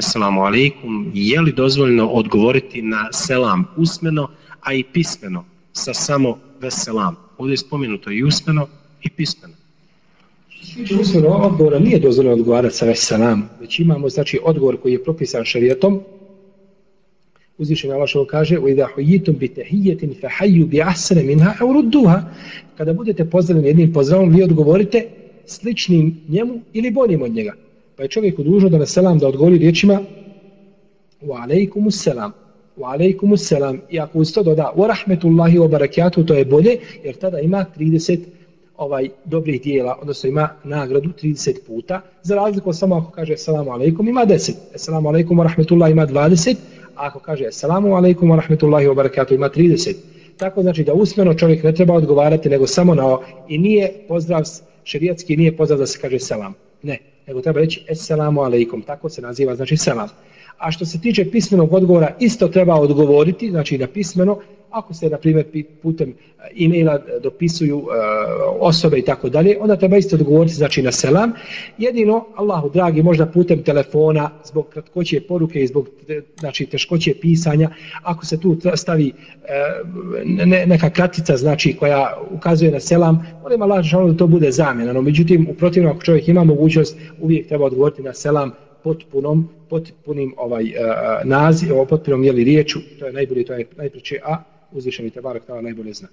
Assalamu alaikum, je li dozvoljeno odgovoriti na selam usmeno, a i pismeno, sa samo veselam? Ovdje je spomenuto i usmeno i pismeno. Što usmeno odgovora nije dozvoljeno odgovarati sa veselam, već imamo znači odgovor koji je propisan šarijetom. Uzvišen Allah što kaže وَإِذَا حُيِّتُمْ بِتَحِيَّةٍ فَحَيُّ بِعَسَنَ مِنْهَا أَوْرُدُّهَا Kada budete pozdravljeni jednim pozdravom, vi odgovorite sličnim njemu ili boljim od njega. Pa je čovjeku dužno da na selam da odgovori riječima wa alaikumus selam wa alaikumus selam. I ako uz to doda wa rahmetullahi wa barakatuh to je bolje jer tada ima 30 ovaj dobrih dijela, odnosno ima nagradu 30 puta, za razliku samo ako kaže assalamu alaikum ima 10, assalamu alaikum wa rahmetullahi ima 20, a ako kaže assalamu alaikum wa rahmetullahi wa barakatuh ima 30. Tako znači da usmeno čovjek ne treba odgovarati nego samo na i nije pozdrav šerijatski nije pozdrav da se kaže selam. Ne, nego treba reći Esselamu alaikum, tako se naziva, znači selam. A što se tiče pismenog odgovora, isto treba odgovoriti, znači da pismeno, ako se, na primjer, putem e, e-maila dopisuju e, osobe i tako dalje, onda treba isto odgovoriti, znači na selam. Jedino, Allahu dragi, možda putem telefona, zbog kratkoće poruke i zbog znači, teškoće pisanja, ako se tu stavi e, ne, neka kratica, znači, koja ukazuje na selam, onda ima lažno da to bude zamjena. No, međutim, u protivnom, ako čovjek ima mogućnost, uvijek treba odgovoriti na selam potpunom, potpunim ovaj, uh, naziv, potpunom jeli riječu, to je najbolje, to je najpreće, a uzvišeni te barak tala najbolje zna.